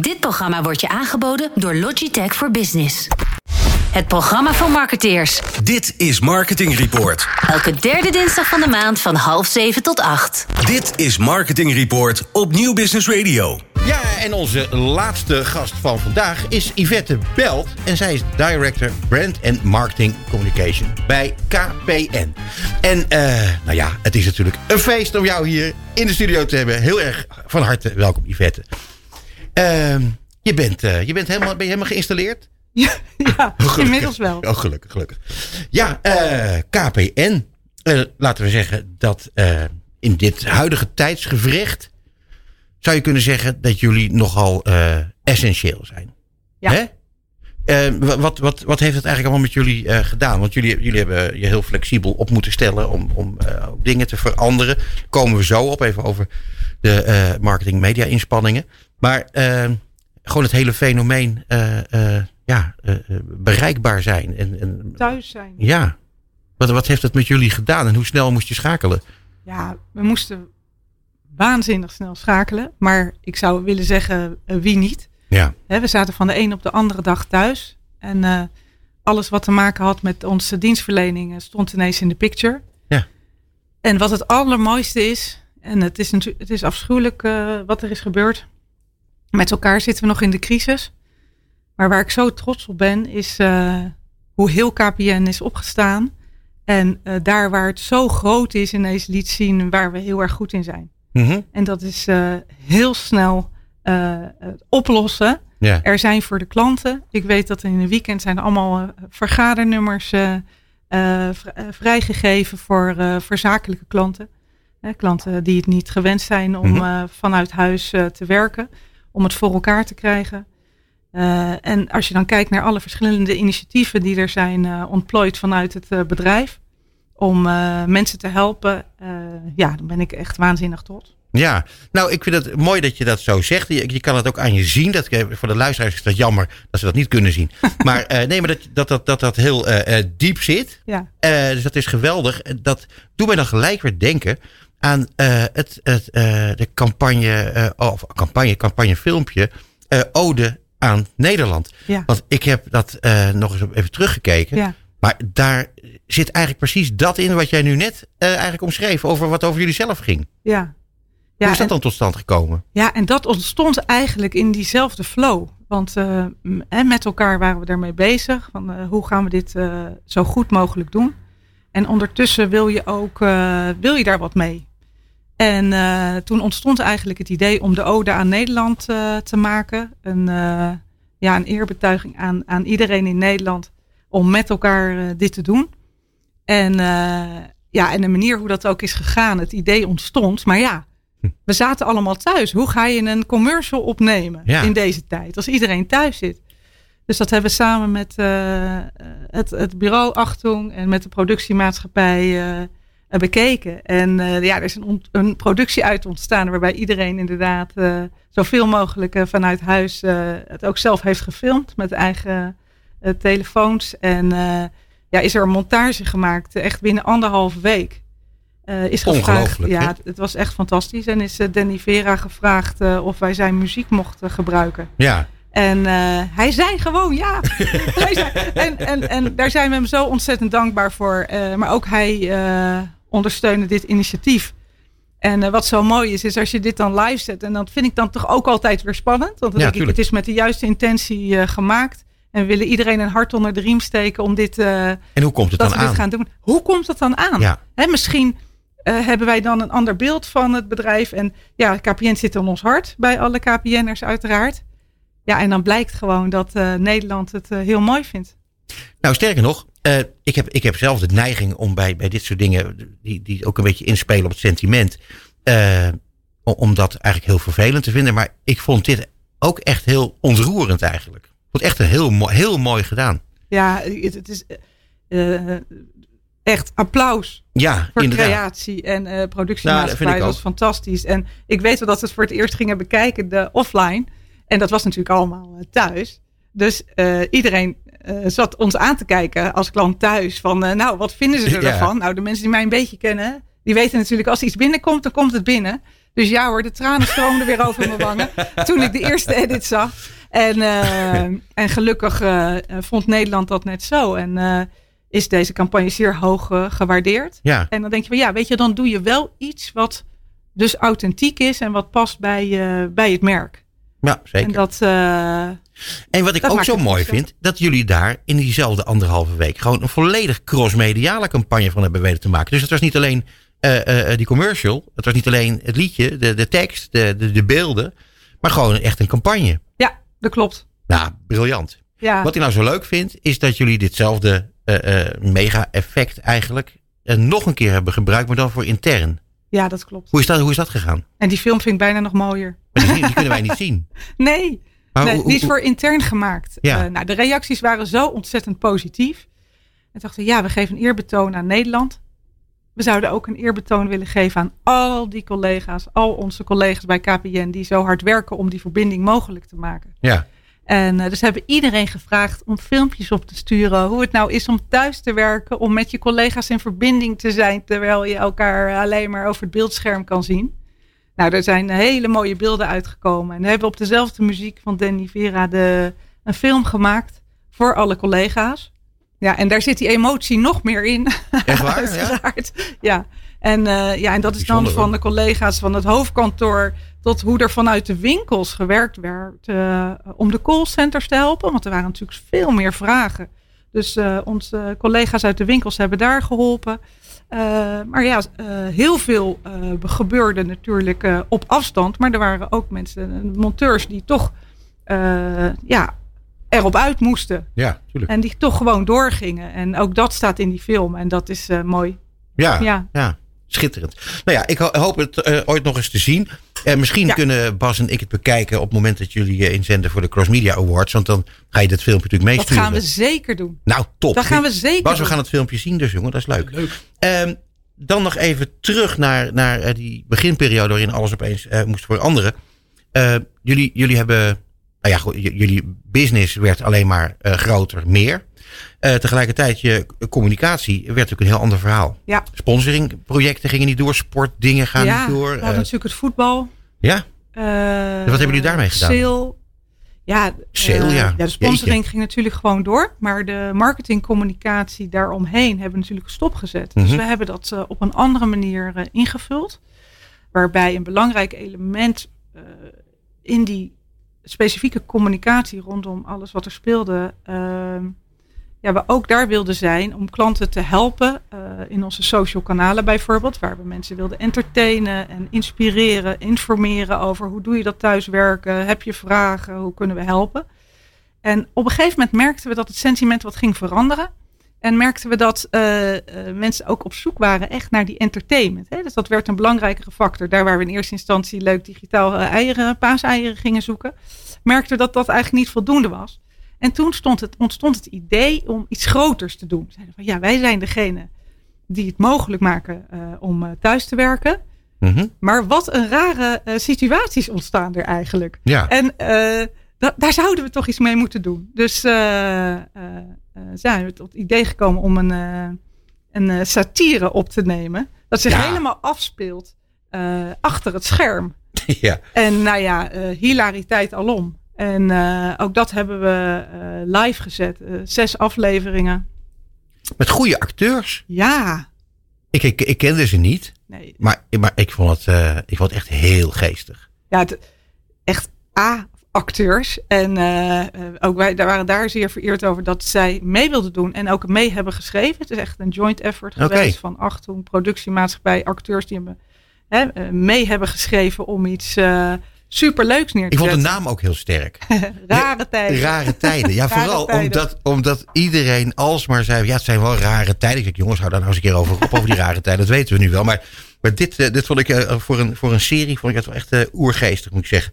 Dit programma wordt je aangeboden door Logitech for Business. Het programma van marketeers. Dit is Marketing Report. Elke derde dinsdag van de maand van half zeven tot acht. Dit is Marketing Report op Nieuw Business Radio. Ja, en onze laatste gast van vandaag is Yvette Belt. En zij is Director Brand and Marketing Communication bij KPN. En uh, nou ja, het is natuurlijk een feest om jou hier in de studio te hebben. Heel erg van harte welkom Yvette. Uh, je, bent, uh, je bent helemaal, ben je helemaal geïnstalleerd? Ja, ja inmiddels wel. Oh, gelukkig, gelukkig. Ja, uh, KPN. Uh, laten we zeggen dat in dit huidige tijdsgevricht... zou je kunnen zeggen dat jullie nogal essentieel zijn. Ja. Hè? Wat, wat, wat heeft het eigenlijk allemaal met jullie gedaan? Want jullie, jullie hebben je heel flexibel op moeten stellen om, om dingen te veranderen. Komen we zo op, even over de marketing media inspanningen. Maar gewoon het hele fenomeen ja, bereikbaar zijn. En, en, Thuis zijn. Ja. Wat, wat heeft het met jullie gedaan en hoe snel moest je schakelen? Ja, we moesten waanzinnig snel schakelen. Maar ik zou willen zeggen, wie niet? Ja. He, we zaten van de een op de andere dag thuis. En uh, alles wat te maken had met onze dienstverlening stond ineens in de picture. Ja. En wat het allermooiste is, en het is, natuurlijk, het is afschuwelijk wat er is gebeurd. Met elkaar zitten we nog in de crisis. Maar waar ik zo trots op ben, is uh, hoe heel KPN is opgestaan. En uh, daar waar het zo groot is, ineens liet zien waar we heel erg goed in zijn. Mm -hmm. En dat is heel snel oplossen. Ja. Er zijn voor de klanten. Ik weet dat in een weekend zijn allemaal vergadernummers vrijgegeven voor, voor zakelijke klanten. klanten die het niet gewend zijn om mm -hmm. vanuit huis te werken. Om het voor elkaar te krijgen. Uh, en als je dan kijkt naar alle verschillende initiatieven die er zijn uh, ontplooid vanuit het uh, bedrijf. Om mensen te helpen. ja, dan ben ik echt waanzinnig trots. Ja, nou ik vind het mooi dat je dat zo zegt. Je, je kan het ook aan je zien. Dat, voor de luisteraars is dat jammer dat ze dat niet kunnen zien. maar nee, maar dat dat, dat, dat, dat heel diep zit. Ja. dus dat is geweldig. Dat doet mij dan gelijk weer denken aan het, het, de campagne, of campagne, campagnefilmpje. Ode aan Nederland. Ja. Want ik heb dat uh, nog eens even teruggekeken. Ja. Maar daar zit eigenlijk precies dat in wat jij nu net uh, eigenlijk omschreef. Over wat over jullie zelf ging. Ja. Hoe is dat dan tot stand gekomen? Ja, en dat ontstond eigenlijk in diezelfde flow. Want uh, met elkaar waren we daarmee bezig. Van hoe gaan we dit zo goed mogelijk doen? En ondertussen wil je ook wil je daar wat mee. En toen ontstond eigenlijk het idee om de ode aan Nederland te maken. Een, ja, een eerbetuiging aan, aan iedereen in Nederland om met elkaar dit te doen. En, ja, en de manier hoe dat ook is gegaan, het idee ontstond. Maar ja, we zaten allemaal thuis. Hoe ga je een commercial opnemen ja. in deze tijd, als iedereen thuis zit? Dus dat hebben we samen met het, het bureau Achtung en met de productiemaatschappij bekeken. En uh, ja, er is een, een, productie uit ontstaan waarbij iedereen inderdaad zoveel mogelijk vanuit huis het ook zelf heeft gefilmd met eigen telefoons. En ja, is er een montage gemaakt, echt binnen anderhalve week. Is gevraagd, ja, het, het, was echt fantastisch. En is Danny Vera gevraagd of wij zijn muziek mochten gebruiken. Ja. En uh, hij zei gewoon ja. hij zei, en, en, en daar zijn we hem zo ontzettend dankbaar voor. Uh, maar ook hij uh, ondersteunde dit initiatief. En wat zo mooi is, is als je dit dan live zet. En dat vind ik dan toch ook altijd weer spannend. Want dan ja, denk ik, het is met de juiste intentie gemaakt. En we willen iedereen een hart onder de riem steken om dit, en hoe komt het dat dan we dit aan? gaan doen. Hoe komt het dan aan? Ja. Hè, misschien hebben wij dan een ander beeld van het bedrijf. En ja, KPN zit in ons hart. Bij alle KPN'ers uiteraard. Ja, en dan blijkt gewoon dat uh, Nederland het uh, heel mooi vindt. Nou, sterker nog, uh, ik, heb, ik heb zelf de neiging om bij, bij dit soort dingen, die, die ook een beetje inspelen op het sentiment, om dat eigenlijk heel vervelend te vinden. Maar ik vond dit ook echt heel ontroerend eigenlijk. Ik vond het echt een heel, mooi, heel mooi gedaan. Ja, het, het is echt applaus ja, voor inderdaad. creatie en uh, productiemaatschappij. Nou, dat was fantastisch. En ik weet wel dat we het voor het eerst gingen bekijken, de offline. En dat was natuurlijk allemaal thuis. Dus uh, iedereen uh, zat ons aan te kijken als klant thuis. Van uh, nou, wat vinden ze ervan? Ja. Nou, de mensen die mij een beetje kennen, die weten natuurlijk als iets binnenkomt, dan komt het binnen. Dus ja hoor, de tranen stroomden weer over mijn wangen toen ik de eerste edit zag. En, en gelukkig vond Nederland dat net zo. En is deze campagne zeer hoog gewaardeerd. Ja. En dan denk je van ja, weet je, dan doe je wel iets wat dus authentiek is en wat past bij, bij het merk. Ja, zeker. En, dat, en wat ik ook zo mooi vind, dat jullie daar in diezelfde anderhalve week gewoon een volledig cross-mediale campagne van hebben weten te maken. Dus het was niet alleen die commercial, het was niet alleen het liedje, de, de tekst, de, de, de beelden, maar gewoon echt een campagne. Ja, dat klopt. Nou, briljant. Ja. Wat ik nou zo leuk vind, is dat jullie ditzelfde uh, uh, mega-effect eigenlijk uh, nog een keer hebben gebruikt, maar dan voor intern. Ja, dat klopt. Hoe is dat, hoe is dat gegaan? En die film vind ik bijna nog mooier. Maar die, die kunnen wij niet zien. Nee, Maar nee hoe- die is voor intern gemaakt. Ja. Eh, nou, de reacties waren zo ontzettend positief. En dachten, ja, we geven een eerbetoon aan Nederland. We zouden ook een eerbetoon willen geven aan al die collega's, al onze collega's bij KPN, die zo hard werken om die verbinding mogelijk te maken. Ja, En eh, dus hebben iedereen gevraagd om filmpjes op te sturen. Hoe het nou is om thuis te werken. Om met je collega's in verbinding te zijn. Terwijl je elkaar alleen maar over het beeldscherm kan zien. Nou, er zijn hele mooie beelden uitgekomen. En we hebben op dezelfde muziek van Danny Vera de, een film gemaakt. Voor alle collega's. Ja, en daar zit die emotie nog meer in. echt waar? Ja? Uiteraard. Ja. En, eh, ja, en dat is dan van de collega's van het hoofdkantoor tot hoe er vanuit de winkels gewerkt werd eh, om de callcenters te helpen. Want er waren natuurlijk veel meer vragen. Dus eh, onze collega's uit de winkels hebben daar geholpen. Eh, maar ja, heel veel gebeurde natuurlijk op afstand. Maar er waren ook mensen, monteurs, die toch ja, erop uit moesten. Ja, tuurlijk. En die toch gewoon doorgingen. En ook dat staat in die film. En dat is mooi. Ja, ja. Ja. Schitterend. Nou ja, ik ho- hoop het eh, ooit nog eens te zien. Eh, misschien Ja. kunnen Bas en ik het bekijken op het moment dat jullie eh, inzenden voor de Cross Media Awards. Want dan ga je dit filmpje natuurlijk Dat meesturen. gaan we zeker doen. Nou, top. Dat gaan we zeker Bas, we gaan het filmpje zien dus, jongen. Dat is leuk. Ehm, dan nog even terug naar, naar eh, die beginperiode waarin alles opeens eh, moest veranderen. Eh, jullie, jullie hebben, nou ja, goed, jullie business werd alleen maar eh, groter, meer. Eh, tegelijkertijd, je communicatie werd natuurlijk een heel ander verhaal. Ja. Sponsoringprojecten gingen niet door, sportdingen gaan ja, niet door. we eh, natuurlijk het voetbal. ja, Eh, wat hebben jullie daarmee gedaan? Sale. Ja, Sale, ja. de sponsoring ging natuurlijk gewoon door. Maar de marketingcommunicatie daaromheen hebben we natuurlijk stopgezet. Dus Mhm. we hebben dat op een andere manier ingevuld. Waarbij een belangrijk element in die specifieke communicatie rondom alles wat er speelde. ehm, ja, we ook daar wilden zijn om klanten te helpen eh, in onze social kanalen bijvoorbeeld, waar we mensen wilden entertainen en inspireren, informeren over hoe doe je dat thuiswerken, heb je vragen, hoe kunnen we helpen. En op een gegeven moment merkten we dat het sentiment wat ging veranderen. En merkten we dat eh, eh, mensen ook op zoek waren echt naar die entertainment. Hè? Dus dat werd een belangrijkere factor. Daar waar we in eerste instantie leuk digitaal eh, eieren, paaseieren gingen zoeken, merkten we dat dat eigenlijk niet voldoende was. En toen stond het, ontstond het idee om iets groters te doen. We zeiden van ja, wij zijn degene die het mogelijk maken om thuis te werken. mhm, Maar wat een rare situaties ontstaan er eigenlijk. ja. En da- daar zouden we toch iets mee moeten doen. Dus eh, eh, eh, zijn we tot het idee gekomen om een, een satire op te nemen. Dat zich Ja. helemaal afspeelt achter het scherm. ja. En nou ja, hilariteit alom. En ook dat hebben we live gezet. Zes afleveringen. Met goede acteurs. Ja, Ik, ik, ik kende ze niet, nee. maar, maar ik, vond het, ik vond het echt heel geestig. Ja, het, echt A-acteurs. En eh, eh, ook wij daar waren daar zeer vereerd over dat zij mee wilden doen. En ook mee hebben geschreven. Het is echt een joint effort geweest van Achtung, productiemaatschappij, acteurs die hebben, hè, eh, mee hebben geschreven om iets superleuks neer te Ik vond de naam ook heel sterk. Rare tijden. Rare tijden. Ja, Rare vooral tijden. Omdat, omdat iedereen alsmaar zei... ja, het zijn wel rare tijden. Ik zeg, jongens, hou daar nou eens een keer over op, over die rare tijden. Dat weten we nu wel. Maar, maar dit, dit vond ik voor, een, voor een serie vond ik het wel echt oergeestig, moet ik zeggen.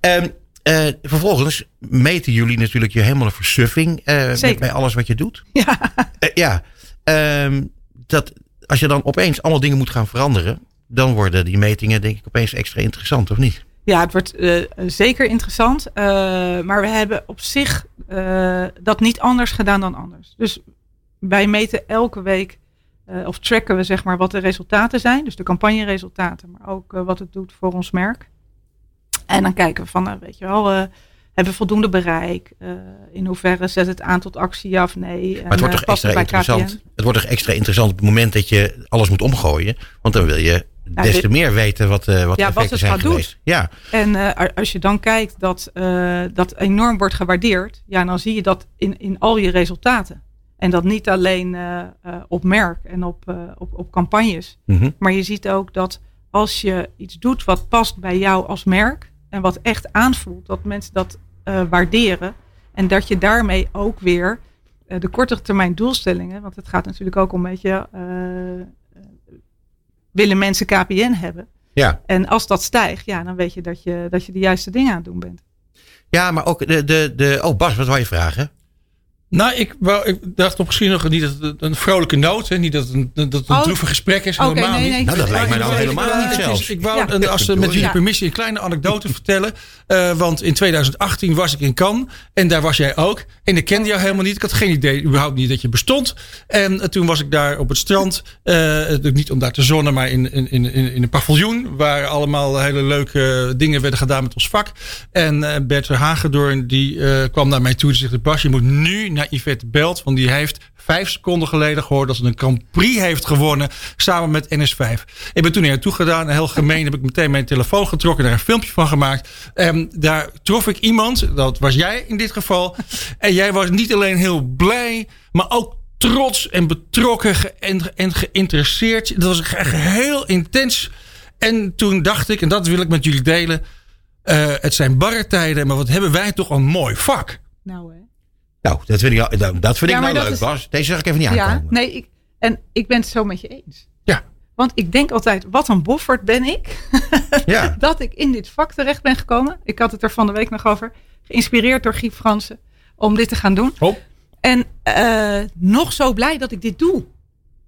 Ehm, eh, vervolgens meten jullie natuurlijk je helemaal een versuffing... eh, met- bij alles wat je doet. Ja. Eh, ja, Ehm, dat, als je dan opeens allemaal dingen moet gaan veranderen... dan worden die metingen denk ik opeens extra interessant, of niet? Ja, het wordt zeker interessant. maar we hebben op zich dat niet anders gedaan dan anders. Dus wij meten elke week of tracken we zeg maar wat de resultaten zijn. Dus de campagneresultaten, maar ook wat het doet voor ons merk. En dan kijken we van, nou, weet je wel, eh, hebben we voldoende bereik? Eh, in hoeverre zet het aan tot actie, ja of nee? Maar het wordt toch extra interessant. Het wordt toch extra interessant op het moment dat je alles moet omgooien. Want dan wil je Nou, des te meer weten wat, eh wat Ja, de wat effecten het zijn gaat doen. geweest. Ja, En eh, als je dan kijkt dat eh, dat enorm wordt gewaardeerd, ja, dan zie je dat in, in al je resultaten. En dat niet alleen eh, eh, op merk en op, eh, op, op campagnes. Mhm. Maar je ziet ook dat als je iets doet wat past bij jou als merk en wat echt aanvoelt, dat mensen dat eh, waarderen. En dat je daarmee ook weer eh, de korte termijn doelstellingen, want het gaat natuurlijk ook om een beetje, eh, willen mensen KPN hebben? ja. En als dat stijgt, ja, dan weet je dat je, dat je de juiste dingen aan het doen bent. ja, maar ook de, de, de... Oh Bas, wat wou je vragen? Nou, ik, wou, ik dacht op misschien nog niet dat het een vrolijke noot is. Niet dat het een, dat het een Oh. droevig gesprek is. Helemaal nee, niet. nee, Nou, dat lijkt mij nou helemaal ik- niet zelfs. ik wou, Ja. als, met jullie Ja. permissie, een kleine anekdote vertellen. Eh, want in 2018 was ik in Cannes. En daar was jij ook. En ik kende jou helemaal niet. Ik had geen idee, überhaupt niet dat je bestond. En eh, toen was ik daar op het strand. eh, niet om daar te zonnen, maar in, in, in, in een paviljoen. Waar allemaal hele leuke dingen werden gedaan met ons vak. En eh Bert Hagedorn die eh, kwam naar mij toe. Die zegt, Bas, je moet nu naar Yvette Belt. Want die heeft vijf seconden geleden gehoord dat ze een Grand Prix heeft gewonnen. Samen met NS5. Ik ben toen naar haar toe gedaan. Heel gemeen heb ik meteen mijn telefoon getrokken. Daar een filmpje van gemaakt. En daar trof ik iemand. Dat was jij in dit geval. En jij was niet alleen heel blij. Maar ook trots en betrokken en, en geïnteresseerd. Dat was echt heel intens. En toen dacht ik, en dat wil ik met jullie delen. eh, het zijn barre tijden, maar wat hebben wij toch een mooi vak. Nou, hè. Nou, dat vind ik, al- nou, dat vind Ja, ik nou dat leuk, is- Bas. Deze zag ik even niet Ja, aankomen. nee, ik, en ik ben het zo met je eens. Ja. Want ik denk altijd, wat een boffert ben ik. Ja. dat ik in dit vak terecht ben gekomen. Ik had het er van de week nog over. Geïnspireerd door Guy Fransen. Om dit te gaan doen. Oh. En eh, nog zo blij dat ik dit doe.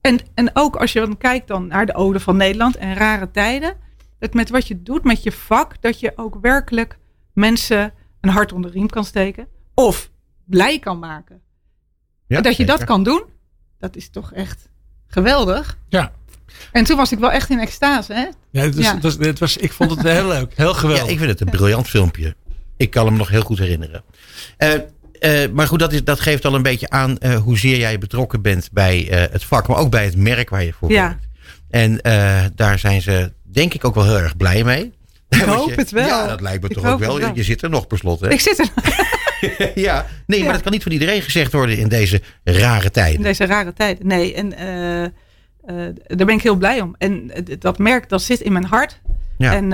En, en ook als je dan kijkt dan naar de Ode van Nederland en rare tijden. Dat met wat je doet met je vak, dat je ook werkelijk mensen een hart onder de riem kan steken. Of blij kan maken. Ja, en dat je dat kan doen, dat is toch echt geweldig. Ja. En toen was ik wel echt in extase. Hè? Ja, het was, Ja. Het was, het was, ik vond het heel leuk. Heel geweldig. Ja, ik vind het een briljant filmpje. Ik kan hem nog heel goed herinneren. Eh, eh, maar goed, dat, is, dat geeft al een beetje aan eh, hoezeer jij betrokken bent bij eh, het vak, maar ook bij het merk waar je voor Ja. werkt. En eh, daar zijn ze denk ik ook wel heel erg blij mee. Ik hoop je- het wel. Ja, dat lijkt me Ik toch ook wel. Je zit er nog per slot. Hè? Ik zit er ja, nee, maar dat kan niet van iedereen gezegd worden in deze rare tijden. in deze rare tijden. Nee, en eh, eh, daar ben ik heel blij om. En eh, dat merk, dat zit in mijn hart. Ja. En,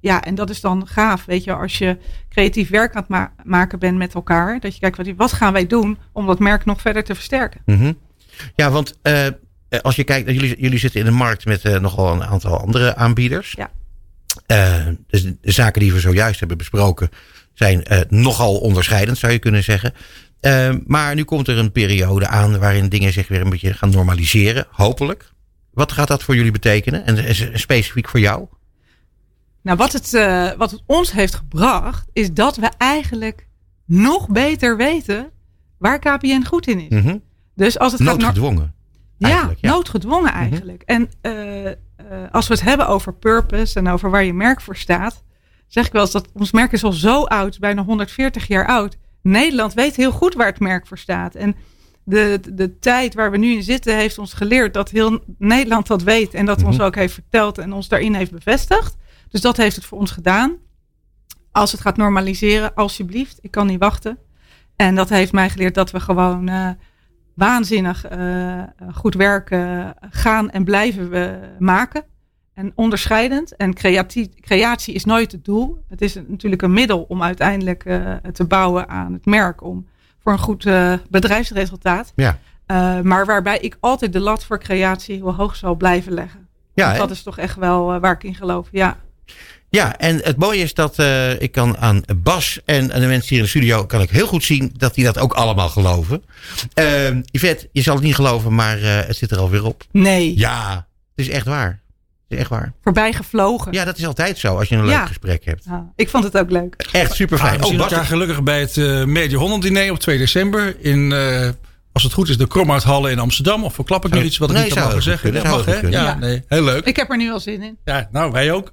ja, en dat is dan gaaf, weet je, als je creatief werk aan het ma- maken bent met elkaar. Dat je kijkt, wat, wat gaan wij doen om dat merk nog verder te versterken? Mhm. Ja, want als je kijkt, jullie, jullie zitten in de markt met nogal een aantal andere aanbieders. Ja. Dus de zaken die we zojuist hebben besproken zijn eh, nogal onderscheidend, zou je kunnen zeggen. Eh, maar nu komt er een periode aan waarin dingen zich weer een beetje gaan normaliseren, hopelijk. Wat gaat dat voor jullie betekenen? En, en specifiek voor jou? Nou, wat het, eh, wat het ons heeft gebracht, is dat we eigenlijk nog beter weten waar KPN goed in is. Mhm. Dus als het gaat Noodgedwongen. Ja, eigenlijk, ja. Mhm. noodgedwongen eigenlijk. En als we het hebben over purpose en over waar je merk voor staat, zeg ik wel eens dat ons merk is al zo oud, bijna 140 jaar oud. Nederland weet heel goed waar het merk voor staat. En de, de tijd waar we nu in zitten heeft ons geleerd dat heel Nederland dat weet en dat Mhm. ons ook heeft verteld en ons daarin heeft bevestigd. Dus dat heeft het voor ons gedaan. Als het gaat normaliseren, alsjeblieft, ik kan niet wachten. En dat heeft mij geleerd dat we gewoon eh, waanzinnig eh, goed werk eh, gaan en blijven we maken. En onderscheidend. En creatie, creatie is nooit het doel. Het is natuurlijk een middel om uiteindelijk eh, te bouwen aan het merk. Om voor een goed eh, bedrijfsresultaat. Ja. Eh, maar waarbij ik altijd de lat voor creatie heel hoog zal blijven leggen. Ja, Want dat is toch echt wel waar ik in geloof. Ja. Ja, en het mooie is dat ik kan aan Bas en aan de mensen hier in de studio kan ik heel goed zien dat die dat ook allemaal geloven. Uh, Yvette, je zal het niet geloven, maar het zit er alweer op. Nee, Ja, het is echt waar. Echt waar. voorbij gevlogen. Ja, dat is altijd zo als je een leuk Ja. gesprek hebt. Ja, ik vond het ook leuk. Echt super Ah, fijn. we zien oh, Bas, elkaar gelukkig bij het eh Media Holland diner op 2 december in eh als het goed is, de Kromhouthallen in Amsterdam. Of verklap ik nog iets wat ik Nee, niet mag goed zeggen? zou mag, hè? kunnen. Ja, Ja. nee, heel leuk. Ik heb er nu al zin in. Ja, nou, wij ook.